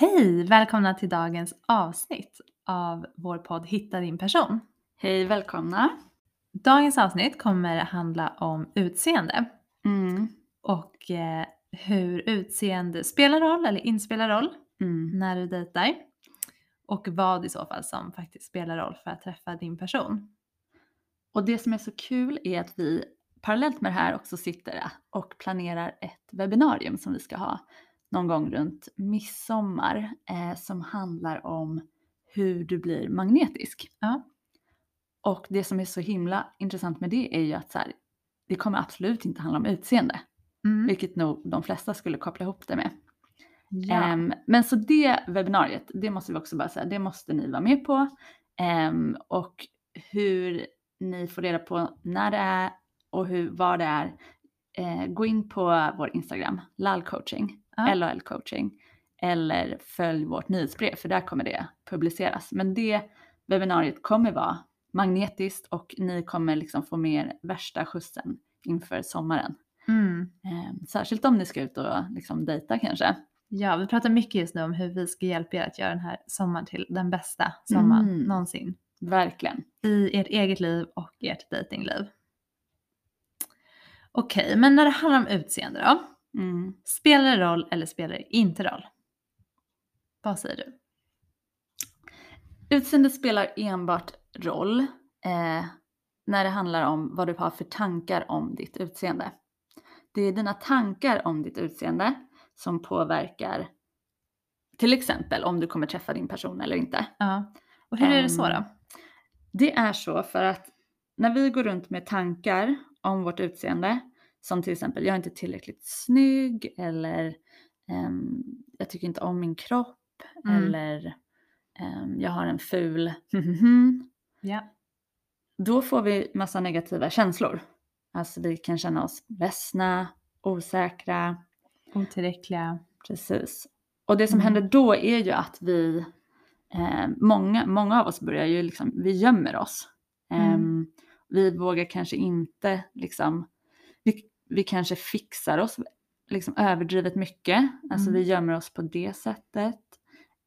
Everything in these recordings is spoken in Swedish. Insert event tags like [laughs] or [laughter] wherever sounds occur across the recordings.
Hej! Välkomna till dagens avsnitt av vår podd Hitta din person. Hej, välkomna! Dagens avsnitt kommer handla om utseende Mm. och eh, hur utseende spelar roll eller inte spelar roll Mm. när du dejtar och vad i så fall som faktiskt spelar roll för att träffa din person. Och det som är så kul är att vi parallellt med det här också sitter och planerar ett webbinarium som vi ska ha någon gång runt midsommar eh, som handlar om hur du blir magnetisk. Ja. Och det som är så himla intressant med det är ju att så här, det kommer absolut inte handla om utseende, Mm. vilket nog de flesta skulle koppla ihop det med. Ja. Ehm, men så det webbinariet, det måste vi också bara säga, det måste ni vara med på. Ehm, och hur ni får reda på när det är och hur, vad det är, eh, gå in på vår Instagram, lalcoaching, Ja. LOL coaching, eller följ vårt nyhetsbrev för där kommer det publiceras. Men det webbinariet kommer vara magnetiskt och ni kommer liksom få mer värsta skjutsen inför sommaren. Mm. Ehm, särskilt om ni ska ut och liksom dejta kanske. ja, vi pratar mycket just nu om hur vi ska hjälpa er att göra den här sommaren till den bästa sommaren Mm. någonsin Verkligen. i ert eget liv och ert dejtingliv. Okej, men när det handlar om utseende då? Mm. Spelar det roll eller spelar det inte roll? Vad säger du? Utseende spelar enbart roll eh, när det handlar om vad du har för tankar om ditt utseende. Det är dina tankar om ditt utseende som påverkar till exempel om du kommer träffa din person eller inte. Ja. Och hur är det så Ehm, då? Det är så för att när vi går runt med tankar om vårt utseende, som till exempel jag är inte tillräckligt snygg eller ehm, jag tycker inte om min kropp Mm. eller ehm, jag har en ful [laughs] Ja. då får vi massa negativa känslor. Alltså vi kan känna oss ledsna, osäkra, Otillräckliga. precis. Och det som Mm. händer då är ju att vi, eh, många, många av oss börjar ju liksom, vi gömmer oss. Mm. Ehm, vi vågar kanske inte liksom, vi, kanske fixar oss liksom överdrivet mycket. Alltså Mm. vi gömmer oss på det sättet.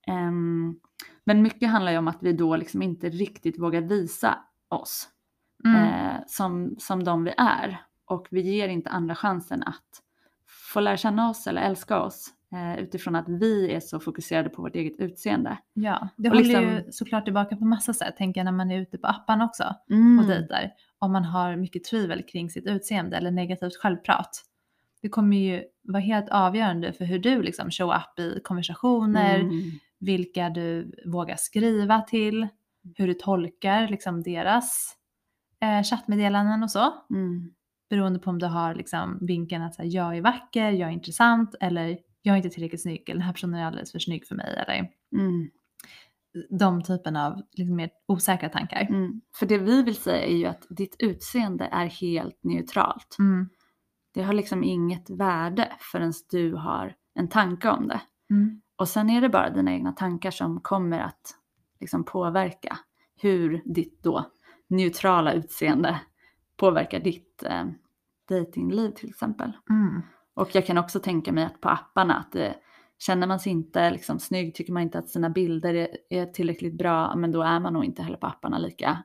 Ehm, men mycket handlar ju om att vi då liksom inte riktigt vågar visa oss Mm. eh, som, som de vi är. Och vi ger inte andra chansen att få lära känna oss eller älska oss eh, utifrån att vi är så fokuserade på vårt eget utseende. Ja, det håller liksom- ju såklart tillbaka på massa sätt, tänker jag när man är ute på apparna också Mm. och dejtar. Om man har mycket tvivel kring sitt utseende eller negativt självprat. Det kommer ju vara helt avgörande för hur du liksom show up i konversationer, Mm. vilka du vågar skriva till, hur du tolkar liksom deras eh, chattmeddelanden och så. Mm. Beroende på om du har liksom vinkeln att säga, jag är vacker, jag är intressant eller jag är inte tillräckligt snygg eller den här personen är alldeles för snygg för mig eller Mm. De typen av liksom mer osäkra tankar. Mm. För det vi vill säga är ju att ditt utseende är helt neutralt. Mm. Det har liksom inget värde förrän du har en tanke om det. Mm. Och sen är det bara dina egna tankar som kommer att liksom påverka hur ditt då neutrala utseende påverkar ditt eh, datingliv till exempel. Mm. Och jag kan också tänka mig att på apparna att det, känner man sig inte liksom snygg, tycker man inte att sina bilder är, är tillräckligt bra, men då är man nog inte heller på apparna lika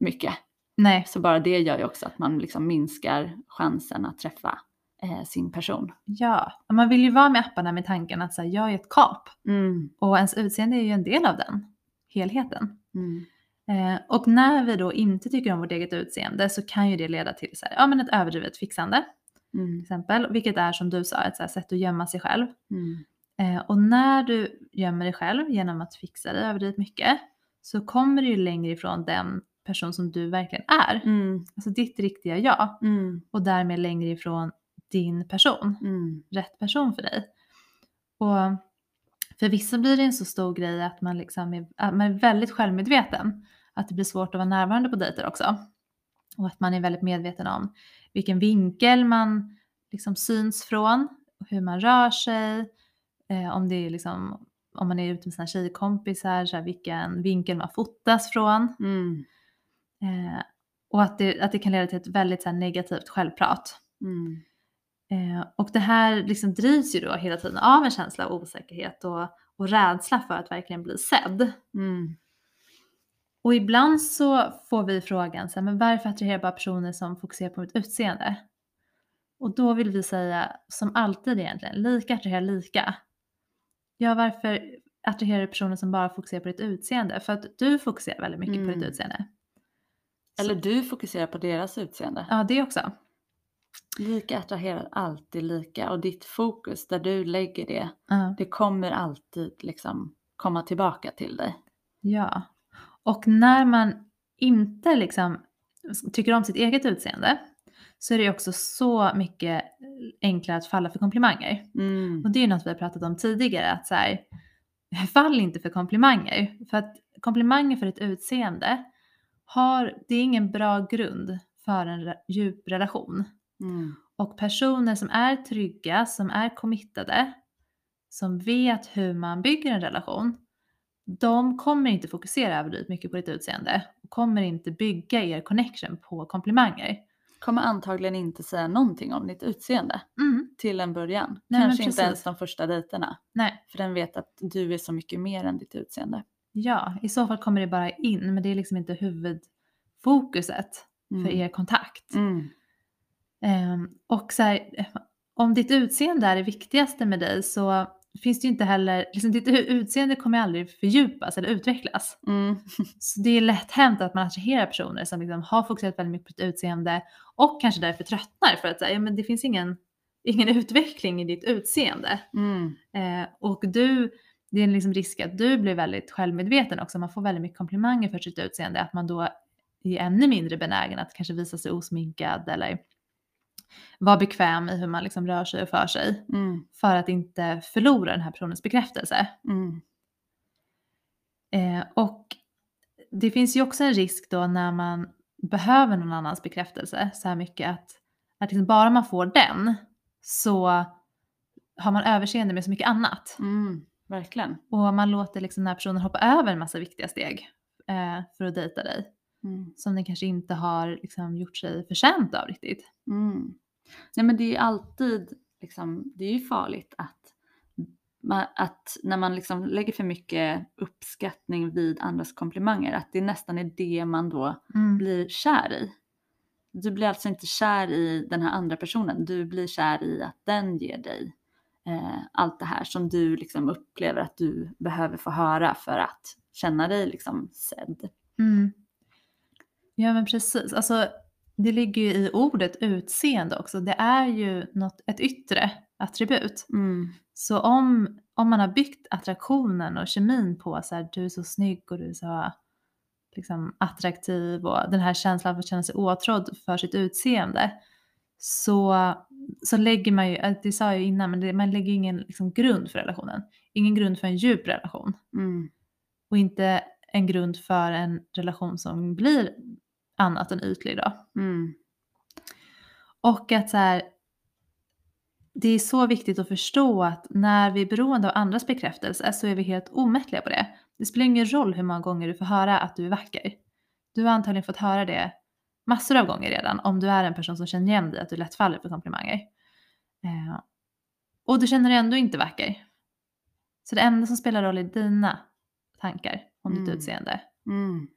mycket. Nej, Så bara det gör ju också att man liksom minskar chansen att träffa eh, sin person. ja. Man vill ju vara med apparna med tanken att så här, jag är ett kap Mm. och ens utseende är ju en del av den helheten. Mm. Eh, och när vi då inte tycker om vårt eget utseende så kan ju det leda till så här, ja, men ett överdrivet fixande till Mm. exempel, vilket är som du sa ett så här, sätt att gömma sig själv. Mm. Eh, och när du gömmer dig själv genom att fixa dig överdrivet mycket så kommer du ju längre ifrån den person som du verkligen är. Mm. Alltså ditt riktiga jag. Mm. Och därmed längre ifrån din person. Mm. Rätt person för dig. Och För vissa blir det en så stor grej att man, liksom är, att man är väldigt självmedveten. Att det blir svårt att vara närvarande på dejter också. Och att man är väldigt medveten om vilken vinkel man liksom syns från, hur man rör sig, eh, om det är liksom om man är ute med sina tjejkompisar, så här, vilken vinkel man fotas från. Mm. Eh, och att det, att det kan leda till ett väldigt så här, negativt självprat. Mm. Eh, och det här liksom drivs ju då hela tiden av en känsla av osäkerhet och, och rädsla för att verkligen bli sedd. Mm. Och ibland så får vi frågan, så här, men varför attraherar bara personer som fokuserar på mitt utseende? Och då vill vi säga, som alltid egentligen, lika attraherar lika. Ja, varför attraherar du personer som bara fokuserar på ditt utseende? För att du fokuserar väldigt mycket på Mm. ditt utseende. Eller du fokuserar på deras utseende. Ja, det också. Lika attraherar alltid lika och ditt fokus där du lägger det, Ja. det kommer alltid liksom komma tillbaka till dig. Ja. Och när man inte liksom tycker om sitt eget utseende så är det också så mycket enklare att falla för komplimanger. Mm. Och det är något vi har pratat om tidigare, att så här, [laughs] fall inte för komplimanger. För att komplimanger för ett utseende har, det är ingen bra grund för en djup relation. Mm. Och personer som är trygga, som är committade, som vet hur man bygger en relation, de kommer inte fokusera överdrivet mycket på ditt utseende och kommer inte bygga er connection på komplimanger. Kommer antagligen inte säga någonting om ditt utseende Mm. till en början. Nej, Kanske inte ens de första dejterna. Nej, För den vet att du är så mycket mer än ditt utseende. ja, i så fall kommer det bara in, men det är liksom inte huvudfokuset Mm. för er kontakt. Mm. Ehm, och så här, om ditt utseende är det viktigaste med dig så finns det ju inte heller, liksom ditt utseende kommer aldrig fördjupas eller utvecklas. Mm. Så det är lätt hänt att man attraherar personer som liksom har fokuserat väldigt mycket på ditt utseende och kanske därför tröttnar för att säga, ja, men det finns ingen, ingen [laughs] utveckling i ditt utseende. Mm. Eh, och du, det är en liksom risk att du blir väldigt självmedveten också, man får väldigt mycket komplimanger för sitt utseende, att man då är ännu mindre benägen att kanske visa sig osminkad eller vara bekväm i hur man liksom rör sig och för sig Mm. för att inte förlora den här personens bekräftelse. Mm. Eh, och det finns ju också en risk då när man behöver någon annans bekräftelse så här mycket att, att liksom bara man får den så har man överseende med så mycket annat. Mm. Verkligen. Och man låter liksom den här personen hoppa över en massa viktiga steg eh, för att dejta dig. Mm. Som den kanske inte har liksom, gjort sig förtjänt av riktigt. Mm. Nej men det är ju alltid, liksom, det är ju farligt att, att när man liksom lägger för mycket uppskattning vid andras komplimanger, att det nästan är det man då Mm. blir kär i. Du blir alltså inte kär i den här andra personen, du blir kär i att den ger dig eh, allt det här som du liksom upplever att du behöver få höra för att känna dig liksom sedd. Mm. Ja men precis. Alltså, det ligger ju i ordet utseende också. Det är ju något, ett yttre attribut. Mm. Så om, om man har byggt attraktionen och kemin på så här, du är så snygg och du är så liksom, attraktiv och den här känslan av att känna sig åtrådd för sitt utseende så, så lägger man ju, äh, det sa jag ju innan, men det, man lägger ingen liksom, grund för relationen. Ingen grund för en djup relation Mm. och inte en grund för en relation som blir annat än ytlig då. Mm. Och att så här, det är så viktigt att förstå att när vi är beroende av andras bekräftelse så är vi helt omättliga på det. Det spelar ingen roll hur många gånger du får höra att du är vacker. Du har antagligen fått höra det massor av gånger redan om du är en person som känner igen dig, att du lätt faller för komplimanger. Eh, och du känner dig ändå inte vacker. Så det enda som spelar roll är dina tankar om ditt Mm. utseende. Mm.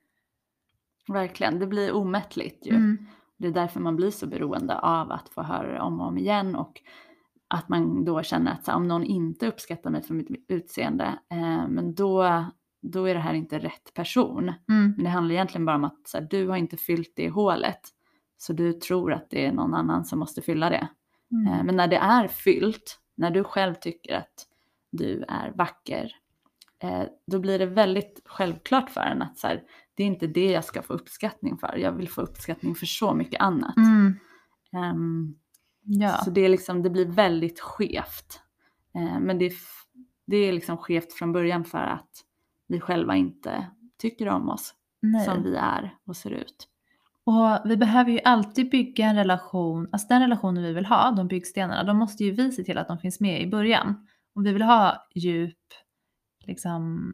Verkligen, det blir omättligt ju. Mm. Det är därför man blir så beroende av att få höra det om och om igen och att man då känner att här, om någon inte uppskattar mig för mitt utseende, eh, men då, då är det här inte rätt person. Mm. Men det handlar egentligen bara om att så här, du har inte fyllt det hålet, så du tror att det är någon annan som måste fylla det. Mm. Eh, men när det är fyllt, när du själv tycker att du är vacker, eh, då blir det väldigt självklart för en att så här, det är inte det jag ska få uppskattning för. Jag vill få uppskattning för så mycket annat. Mm. Ehm, Ja. Så det, är liksom, det blir väldigt skevt. Eh, men det, det är liksom skevt från början för att vi själva inte tycker om oss Nej. som vi är och ser ut. Och vi behöver ju alltid bygga en relation, alltså den relationen vi vill ha, de byggstenarna, de måste ju vi se till att de finns med i början. Om vi vill ha djup, liksom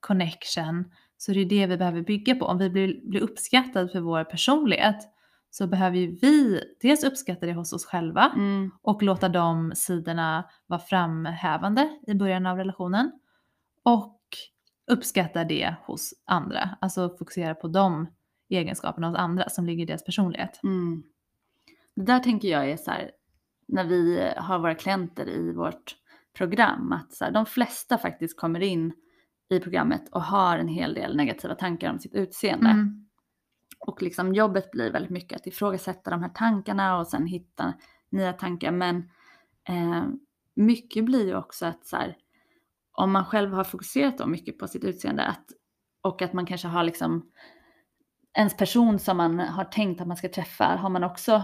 connection, så det är det vi behöver bygga på. Om vi blir, blir uppskattade för vår personlighet så behöver ju vi dels uppskatta det hos oss själva Mm. och låta de sidorna vara framhävande i början av relationen. Och uppskatta det hos andra, alltså fokusera på de egenskaperna hos andra som ligger i deras personlighet. Mm. Det där tänker jag är så här, när vi har våra klienter i vårt program, att så här, de flesta faktiskt kommer in i programmet och har en hel del negativa tankar om sitt utseende. Mm. Och liksom jobbet blir väldigt mycket att ifrågasätta de här tankarna och sen hitta nya tankar. Men eh, mycket blir ju också att så här, om man själv har fokuserat då mycket på sitt utseende att, och att man kanske har liksom ens person som man har tänkt att man ska träffa har man också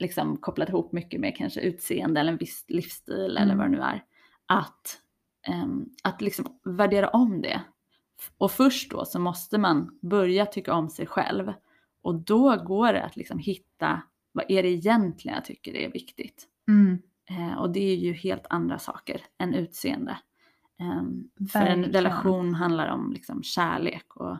liksom kopplat ihop mycket med kanske utseende eller en viss livsstil eller Mm. vad det nu är. Att, att liksom värdera om det. Och först då så måste man börja tycka om sig själv. Och då går det att liksom hitta vad är det egentligen jag tycker är viktigt. Mm. Eh, och det är ju helt andra saker än utseende. Ehm, för en relation handlar om liksom kärlek och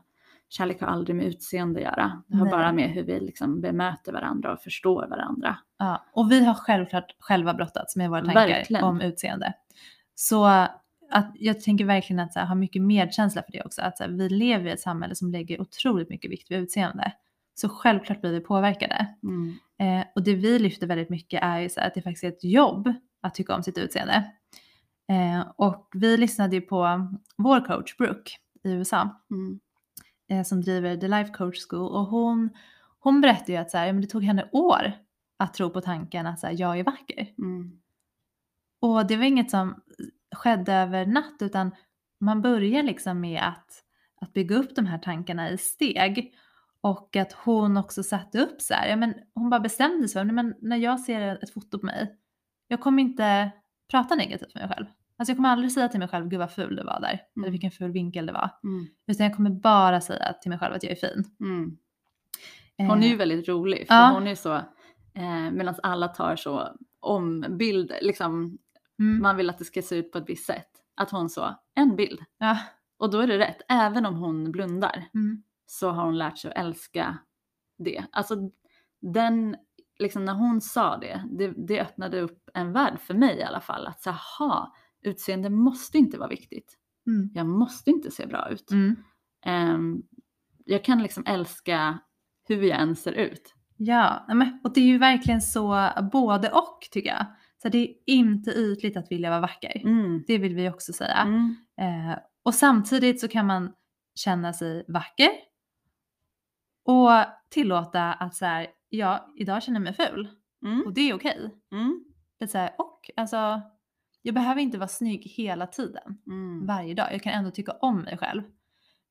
kärlek har aldrig med utseende att göra. Det har Nej. bara med hur vi liksom bemöter varandra och förstår varandra. Ja, och vi har självklart själva brottats med våra tankar Verkligen. om utseende. Så att jag tänker verkligen att här, ha mycket medkänsla för det också. Att så här, vi lever i ett samhälle som lägger otroligt mycket vikt vid utseende. Så självklart blir vi påverkade. Mm. Eh, och det vi lyfter väldigt mycket är ju så här att det faktiskt är ett jobb att tycka om sitt utseende. Eh, och vi lyssnade ju på vår coach Brooke i USA Mm. eh, som driver The Life Coach School och hon, hon berättade ju att så här, men det tog henne år att tro på tanken att så jag är vacker. Mm. Och det var inget som skedde över natt utan man börjar liksom med att, att bygga upp de här tankarna i steg. Och att hon också satte upp så här, ja, men hon bara bestämde sig för, "Nej, men när jag ser ett foto på mig, jag kommer inte prata negativt med mig själv. Alltså jag kommer aldrig säga till mig själv, gud vad ful du var där, eller Mm. vilken ful vinkel det var. Mm. Utan jag kommer bara säga till mig själv att jag är fin. Mm. Hon är ju Eh, väldigt rolig för ja. hon är så, eh, medan alla tar så ombild, liksom mm, man vill att det ska se ut på ett visst sätt. Att hon så, en bild. ja, Och då är det rätt, även om hon blundar mm, så har hon lärt sig att älska det. Alltså den, liksom när hon sa det, det, det öppnade upp en värld för mig i alla fall. Att så aha, utseende måste inte vara viktigt. mm, Jag måste inte se bra ut. Ehm, jag kan liksom älska hur jag än ser ut. Ja, och det är ju verkligen så både och tycker jag. Så det är inte ytligt att vilja vara vacker. Mm. Det vill vi också säga. Mm. Eh, och samtidigt så kan man känna sig vacker och tillåta att så här, ja, idag känner jag mig ful Mm. och det är okej. Mm. Lite så här, och alltså, jag behöver inte vara snygg hela tiden, Mm. varje dag. Jag kan ändå tycka om mig själv.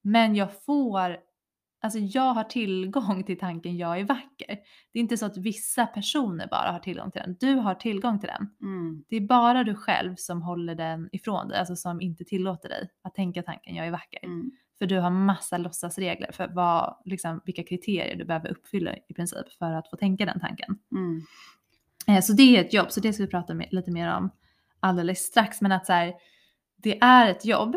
Men jag får, alltså jag har tillgång till tanken jag är vacker. Det är inte så att vissa personer bara har tillgång till den. Du har tillgång till den. Mm. Det är bara du själv som håller den ifrån dig, alltså som inte tillåter dig att tänka tanken jag är vacker. Mm. För du har massa låtsasregler för vad, liksom, vilka kriterier du behöver uppfylla i princip för att få tänka den tanken. Mm. Eh, så det är ett jobb, så det ska vi prata med, lite mer om alldeles strax. Men att så här, det är ett jobb.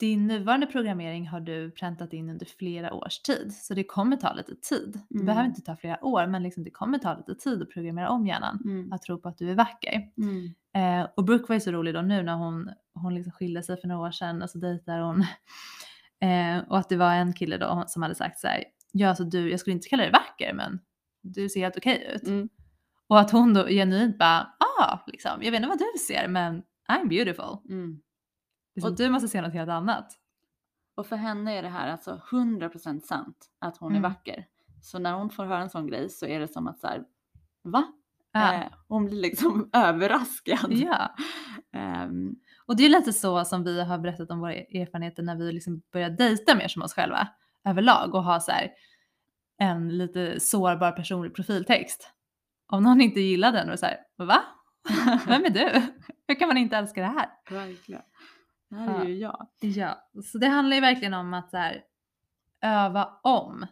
Din nuvarande programmering har du präntat in under flera års tid, så det kommer ta lite tid. Det Mm. behöver inte ta flera år, men liksom det kommer ta lite tid att programmera om hjärnan Mm. att tro på att du är vacker. Mm. Eh, och Brooke var ju så rolig då nu när hon, hon liksom skilde sig för några år sedan och så dejtar hon. [laughs] Eh, och att det var en kille då som hade sagt så här, ja alltså du, jag skulle inte kalla dig vacker men du ser helt okej ut. Mm. Och att hon då genuint bara, ah, liksom, jag vet inte vad du ser men I'm beautiful. Mm. Liksom, Och- du måste se något helt annat. Och för henne är det här alltså 100% sant att hon är Mm. vacker. Så när hon får höra en sån grej så är det som att så här, va? Ja. Eh, hon blir liksom [laughs] överraskad. ja. [laughs] Ehm, Och det är lite så som vi har berättat om våra erfarenheter när vi liksom börjar dejta mer som oss själva överlag och ha så här en lite sårbar personlig profiltext. Om någon inte gillar den och är så här, va? [laughs] Vem är du? Hur kan man inte älska det här? Verkligen. Det här är ju jag. Ja, så det handlar ju verkligen om att så här, öva om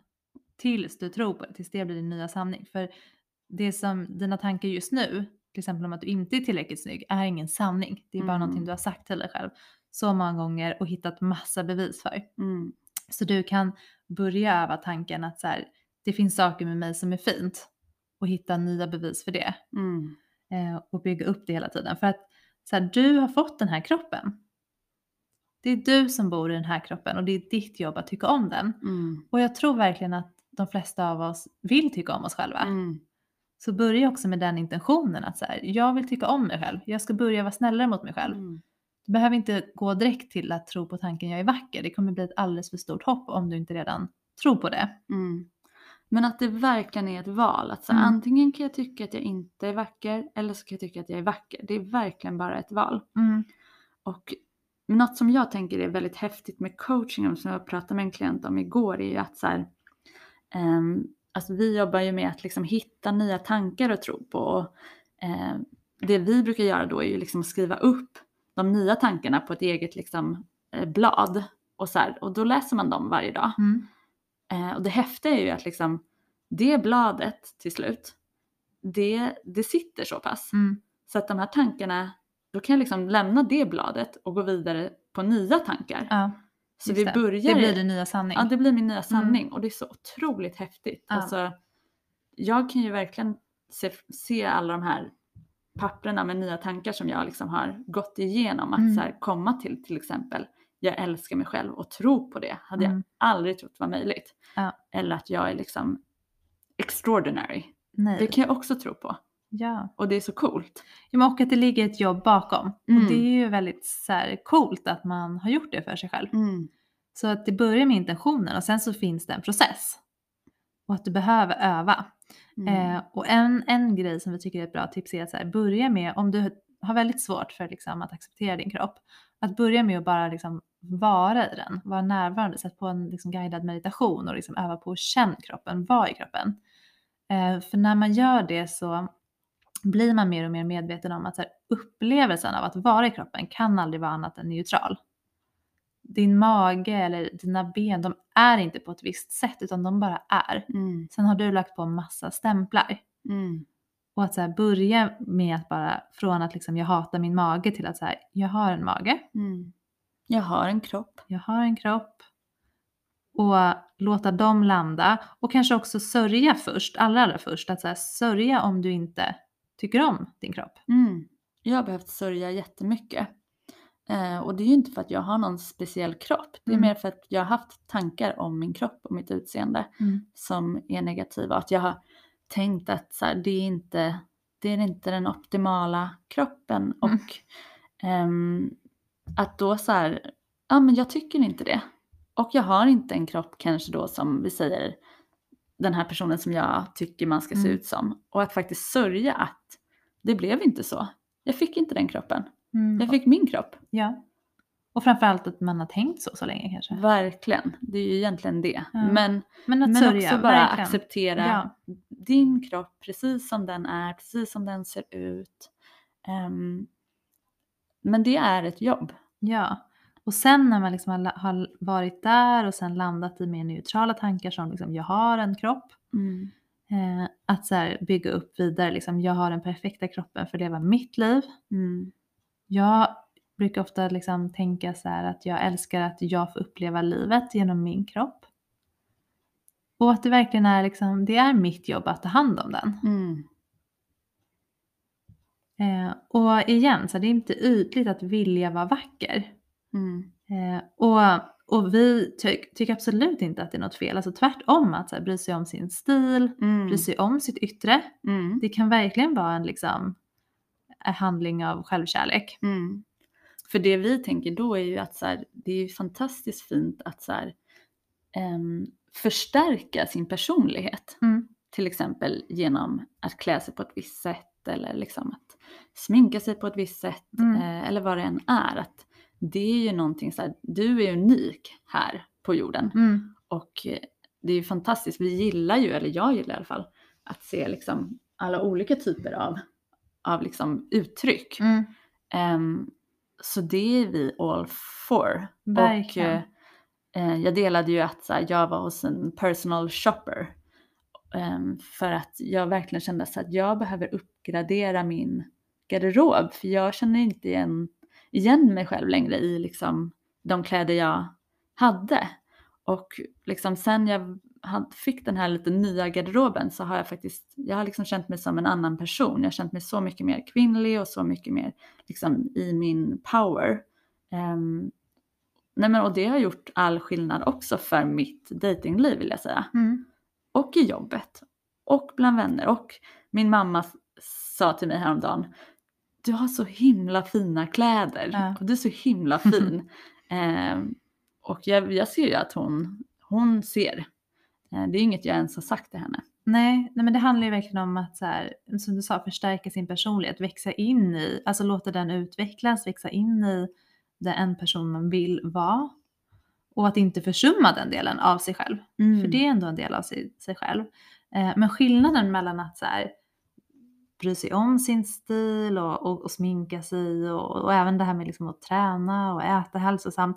tills du tror på det, tills det blir din nya sanning. För det som dina tankar just nu, till exempel om att du inte är tillräckligt snygg, är ingen sanning. Det är bara Mm. någonting du har sagt till dig själv så många gånger och hittat massa bevis för. Mm. Så du kan börja öva tanken att så här, det finns saker med mig som är fint och hitta nya bevis för det Mm. eh, och bygga upp det hela tiden. För att så här, du har fått den här kroppen. Det är du som bor i den här kroppen och det är ditt jobb att tycka om den. Mm. Och jag tror verkligen att de flesta av oss vill tycka om oss själva. Mm. Så börja också med den intentionen att så här, jag vill tycka om mig själv. Jag ska börja vara snällare mot mig själv. Mm. Du behöver inte gå direkt till att tro på tanken jag är vacker. Det kommer bli ett alldeles för stort hopp om du inte redan tror på det. Mm. Men att det verkligen är ett val. Att så, Mm. Antingen kan jag tycka att jag inte är vacker eller så kan jag tycka att jag är vacker. Det är verkligen bara ett val. Och något som jag tänker är väldigt häftigt med coaching, som jag pratade med en klient om igår, är ju att så här, ehm, alltså vi jobbar ju med att liksom hitta nya tankar att tro på. Och, eh, det vi brukar göra då är ju liksom att skriva upp de nya tankarna på ett eget liksom, eh, blad. Och, så här, och då läser man dem varje dag. Mm. Eh, och det häftiga är ju att liksom, det bladet till slut, det, det sitter så pass. Mm. Så att de här tankarna, då kan jag liksom lämna det bladet och gå vidare på nya tankar. Ja, så vi det. börjar... det blir din nya sanning. Ja, det blir min nya sanning och det är så otroligt häftigt. Ja. Alltså, jag kan ju verkligen se, se alla de här papperna med nya tankar som jag liksom har gått igenom. Att Mm. så här, komma till till exempel, jag älskar mig själv och tro på det. Hade Mm. jag aldrig trott var möjligt. Ja. Eller att jag är liksom extraordinary. Nej. Det kan jag också tro på. Ja. Och det är så coolt. Ja, men Och att det ligger ett jobb bakom. Mm. Och det är ju väldigt så här, coolt att man har gjort det för sig själv. Så att det börjar med intentionen och sen så finns det en process. Och att du behöver öva. Mm. Eh, och en, en grej som vi tycker är ett bra tips är att så här, börja med, om du har väldigt svårt för liksom, att acceptera din kropp, att börja med att bara liksom, vara i den, vara närvarande, sätt på en liksom, guidad meditation och liksom, öva på att känna kroppen, vara i kroppen. Eh, för när man gör det så blir man mer och mer medveten om att här, upplevelsen av att vara i kroppen kan aldrig vara annat än neutral. Din mage eller dina ben, de är inte på ett visst sätt utan de bara är. Mm. Sen har du lagt på massa stämplar. Mm. Och att så här, börja med att bara från att liksom jag hatar min mage till att så här, jag har en mage, Mm. Jag har en kropp. jag har en kropp. Och låta dem landa och kanske också sörja först, allra allra först. Att så här, sörja om du inte tycker om din kropp. Mm. Jag har behövt sörja jättemycket. Eh, och det är ju inte för att jag har någon speciell kropp. Det är Mm. mer för att jag har haft tankar om min kropp och mitt utseende som är negativa. Att jag har tänkt att så här, det, är inte, det är inte den optimala kroppen. Mm. Och ehm, att då så här, ja men jag tycker inte det. Och jag har inte en kropp kanske då som vi säger den här personen som jag tycker man ska se Mm. ut som. Och att faktiskt sörja att det blev inte så. Jag fick inte den kroppen. Mm. Jag fick min kropp. Ja. Och framförallt att man har tänkt så så länge kanske. Verkligen. Det är ju egentligen det. Ja. Men, Men att men sörja, också bara verkligen. acceptera Ja. din kropp precis som den är, precis som den ser ut. Ehm, men det är ett jobb. Ja. Och sen när man liksom har, varit där och sen landat i mer neutrala tankar som liksom jag har en kropp. Eh, att så bygga upp vidare, liksom, jag har den perfekta kroppen för att leva mitt liv. Mm. Jag brukar ofta liksom tänka så här att jag älskar att jag får uppleva livet genom min kropp. Och att det verkligen är liksom, det är mitt jobb att ta hand om den. Mm. Eh, och igen, så det är inte ytligt att vilja vara vacker. Mm. Eh, och, och vi ty- tycker absolut inte att det är något fel. Alltså tvärtom, att så här, bry sig om sin stil, Mm. bry sig om sitt yttre. Mm. Det kan verkligen vara en liksom, en handling av självkärlek. Mm. För det vi tänker då är ju att så här, det är ju fantastiskt fint att så här, ehm, förstärka sin personlighet. Mm. Till exempel genom att klä sig på ett visst sätt eller liksom att sminka sig på ett visst sätt Mm. eh, eller vad det än är. Att det är ju någonting så här, du är unik här på jorden Mm. och eh, det är ju fantastiskt. Vi gillar ju, eller jag gillar i alla fall, att se liksom alla olika typer av, av liksom uttryck. Mm. Ehm, så det är vi all for. Verkligen. Och eh, jag delade ju att så här, jag var hos en personal shopper. Ehm, för att jag verkligen kände så att jag behöver uppgradera min garderob. För jag känner inte igen, igen mig själv längre i liksom de kläder jag hade. Och liksom sen jag fick den här lite nya garderoben så har jag faktiskt, jag har liksom känt mig som en annan person. Jag har känt mig så mycket mer kvinnlig och så mycket mer liksom i min power. Ehm, nej men, och det har gjort all skillnad också för mitt datingliv vill jag säga. Mm. Och i jobbet. Och bland vänner. Och min mamma sa till mig häromdagen, du har så himla fina kläder Ja. och du är så himla [laughs] fin. Ehm, och jag, jag ser ju att hon, hon ser. Eh, det är inget jag ens har sagt till henne. Nej, nej, men det handlar ju verkligen om att så här, som du sa, förstärka sin personlighet, växa in i, alltså låta den utvecklas, växa in i den person man vill vara. Och att inte försumma den delen av sig själv. För det är ändå en del av sig, sig själv. Eh, men skillnaden mellan att så här, bry sig om sin stil och, och, och sminka sig och, och även det här med liksom att träna och äta hälsosamt.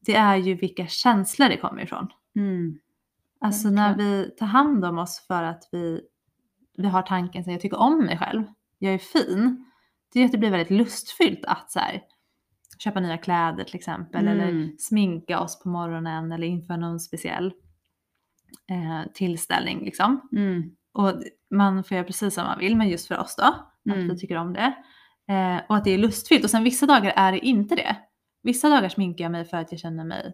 Det är ju vilka känslor det kommer ifrån. Mm. Alltså när vi tar hand om oss för att vi, vi har tanken att jag tycker om mig själv, jag är fin. Det är att det blir väldigt lustfyllt att så här, köpa nya kläder till exempel eller Mm. sminka oss på morgonen eller inför någon speciell eh, tillställning liksom. Mm. Och man får göra precis som man vill men just för oss då, att Mm. vi tycker om det. Eh, och att det är lustfyllt och sen vissa dagar är det inte det. Vissa dagar sminkar jag mig för att jag känner mig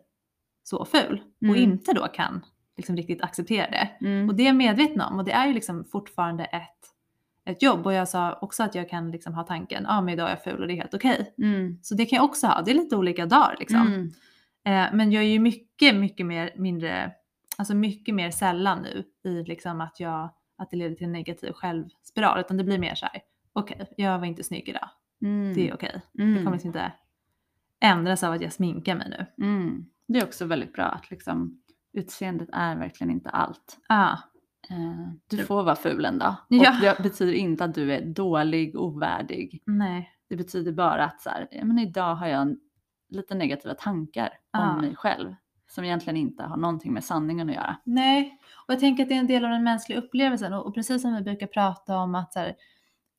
så ful och Mm. inte då kan liksom riktigt acceptera det. Mm. Och det är jag medveten om och det är ju liksom fortfarande ett, ett jobb och jag sa också att jag kan liksom ha tanken, ja ah, men idag är jag ful och det är helt okej. Mm. Så det kan jag också ha, det är lite olika dagar liksom. Mm. Eh, men jag är ju mycket, mycket mer, mindre, alltså mycket mer sällan nu i liksom att jag, att det leder till en negativ självspiral utan det blir mer så här, okej jag var inte snygg idag, Mm. det är okej. Mm. Det kommer liksom inte ändras av att jag sminkar mig nu. Mm. Det är också väldigt bra att liksom, utseendet är verkligen inte allt. Ah, Eh, du får vara ful en dag. Ja. Och det betyder inte att du är dålig, ovärdig. nej. Det betyder bara att så här, men idag har jag lite negativa tankar Ja. om mig själv. Som egentligen inte har någonting med sanningen att göra. Nej, och jag tänker att det är en del av den mänskliga upplevelsen och, och precis som vi brukar prata om att så här,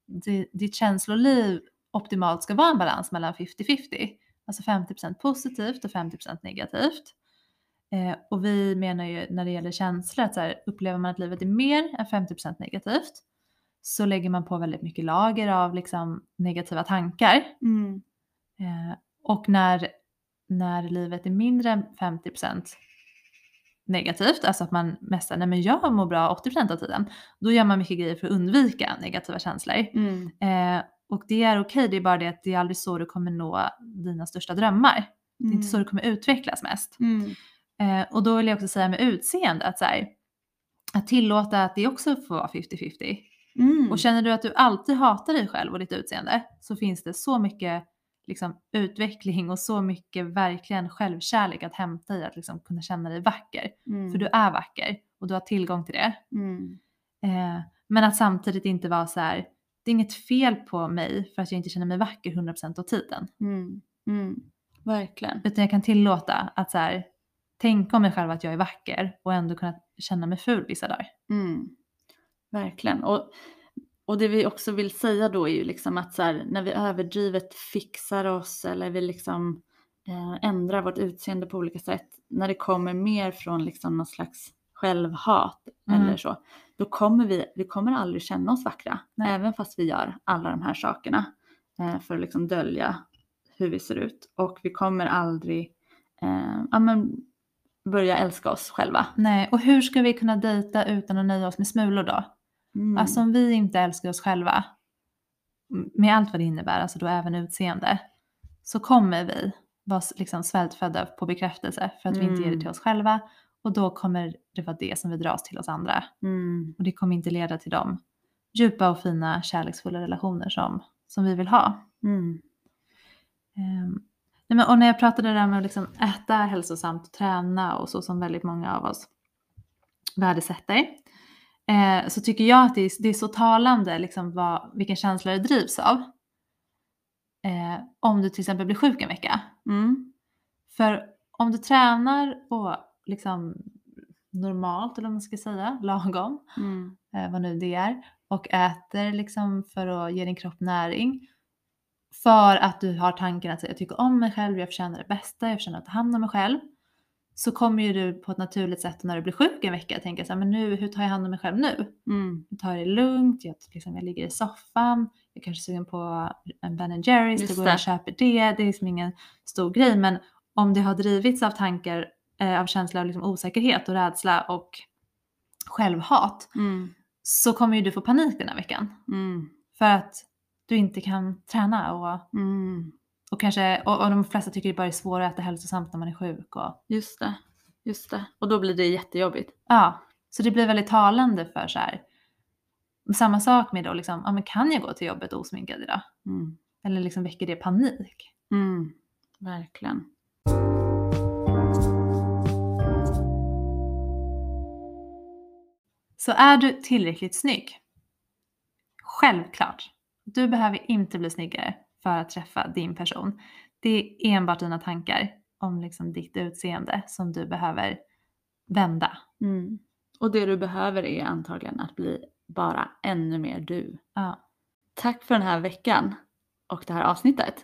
di- ditt känsloliv optimalt ska vara en balans mellan 50-50. Alltså 50% positivt och 50% negativt. Eh, och vi menar ju när det gäller känslor att så här, upplever man att livet är mer än 50% negativt så lägger man på väldigt mycket lager av liksom, negativa tankar. Eh, och när, när livet är mindre än 50% negativt, alltså att man säger nej men jag mår bra 80% av tiden, då gör man mycket grejer för att undvika negativa känslor. Mm. Eh, och det är okej, det är bara det att det är aldrig så du kommer nå dina största drömmar. Det är inte så du kommer utvecklas mest. Mm. Eh, och då vill jag också säga med utseende att så här, att tillåta att det också får vara 50-50. Mm. Och känner du att du alltid hatar dig själv och ditt utseende så finns det så mycket liksom, utveckling och så mycket verkligen självkärlek att hämta i att liksom, kunna känna dig vacker. Mm. För du är vacker och du har tillgång till det. Mm. Eh, men att samtidigt inte vara så här, det är inget fel på mig för att jag inte känner mig vacker 100% av tiden. Mm. Mm. Verkligen. Utan jag kan tillåta att så här, tänka om mig själv att jag är vacker och ändå kunna känna mig ful vissa dagar. Mm. Verkligen. Och, och det vi också vill säga då är ju liksom att så här, när vi överdrivet fixar oss eller vi liksom eh, ändrar vårt utseende på olika sätt, när det kommer mer från liksom någon slags självhat Mm. eller så, då kommer vi, vi kommer aldrig känna oss vackra. Nej. Även fast vi gör alla de här sakerna eh, för att liksom dölja hur vi ser ut. Och vi kommer aldrig eh, ja, men, börja älska oss själva. Nej, och hur ska vi kunna dejta utan att nöja oss med smulor då? Mm. Alltså om vi inte älskar oss själva, med allt vad det innebär, alltså då även utseende, så kommer vi vara liksom svältfödda på bekräftelse för att vi inte ger det Mm. till oss själva. Och då kommer det vara det som vi dras till oss andra. Mm. Och det kommer inte leda till de djupa och fina kärleksfulla relationer som, som vi vill ha. Mm. Ehm, nej men, och när jag pratade där med att liksom äta hälsosamt träna och så som väldigt många av oss värdesätter. Eh, så tycker jag att det är, det är så talande liksom vad, vilken känsla det drivs av. eh, om du till exempel blir sjuk en vecka. Mm. För om du tränar och liksom normalt, eller vad man ska säga, [laughs] lagom, Mm. eh, vad nu det är, och äter liksom för att ge din kropp näring. För att du har tanken att jag tycker om mig själv, jag förtjänar det bästa, jag förtjänar att ta hand om mig själv. Så kommer ju du på ett naturligt sätt när du blir sjuk en vecka tänka så här, men nu, hur tar jag hand om mig själv nu? Mm. Jag tar det lugnt, jag, liksom, jag ligger i soffan, jag kanske är sugen på en Ben Jerrys, då går jag och köper det. Det är liksom ingen stor grej, men om det har drivits av tankar, eh, av känsla av liksom osäkerhet och rädsla och självhat, Mm. så kommer ju du få panik den här veckan. Mm. För att du inte kan träna och, Mm. Och kanske, och, och de flesta tycker det bara är svårare att äta hälsosamt när man är sjuk. Och, Just det. Just det. Och då blir det jättejobbigt. ja, så det blir väldigt talande för så här. Samma sak med då liksom, ja men kan jag gå till jobbet osminkad idag? Mm. Eller liksom väcker det panik? Mm. Verkligen. Så är du tillräckligt snygg? Självklart. Du behöver inte bli snyggare för att träffa din person. Det är enbart dina tankar om liksom ditt utseende som du behöver vända. Mm. Och det du behöver är antagligen att bli bara ännu mer du. Ja. Tack för den här veckan och det här avsnittet.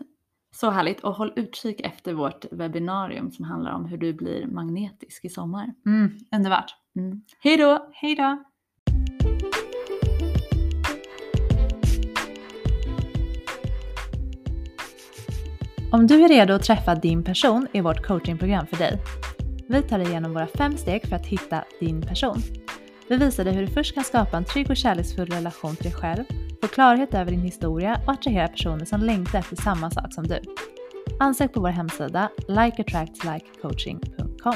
Så härligt och håll utkik efter vårt webbinarium som handlar om hur du blir magnetisk i sommar. Mm, underbart. Mm. Hej då! Hej då! Om du är redo att träffa din person är vårt coachingprogram för dig. Vi tar dig igenom våra fem steg för att hitta din person. Vi visar dig hur du först kan skapa en trygg och kärleksfull relation till dig själv, få klarhet över din historia och attrahera personer som längtar efter samma sak som du. Ansök på vår hemsida likeattractslikecoaching.com.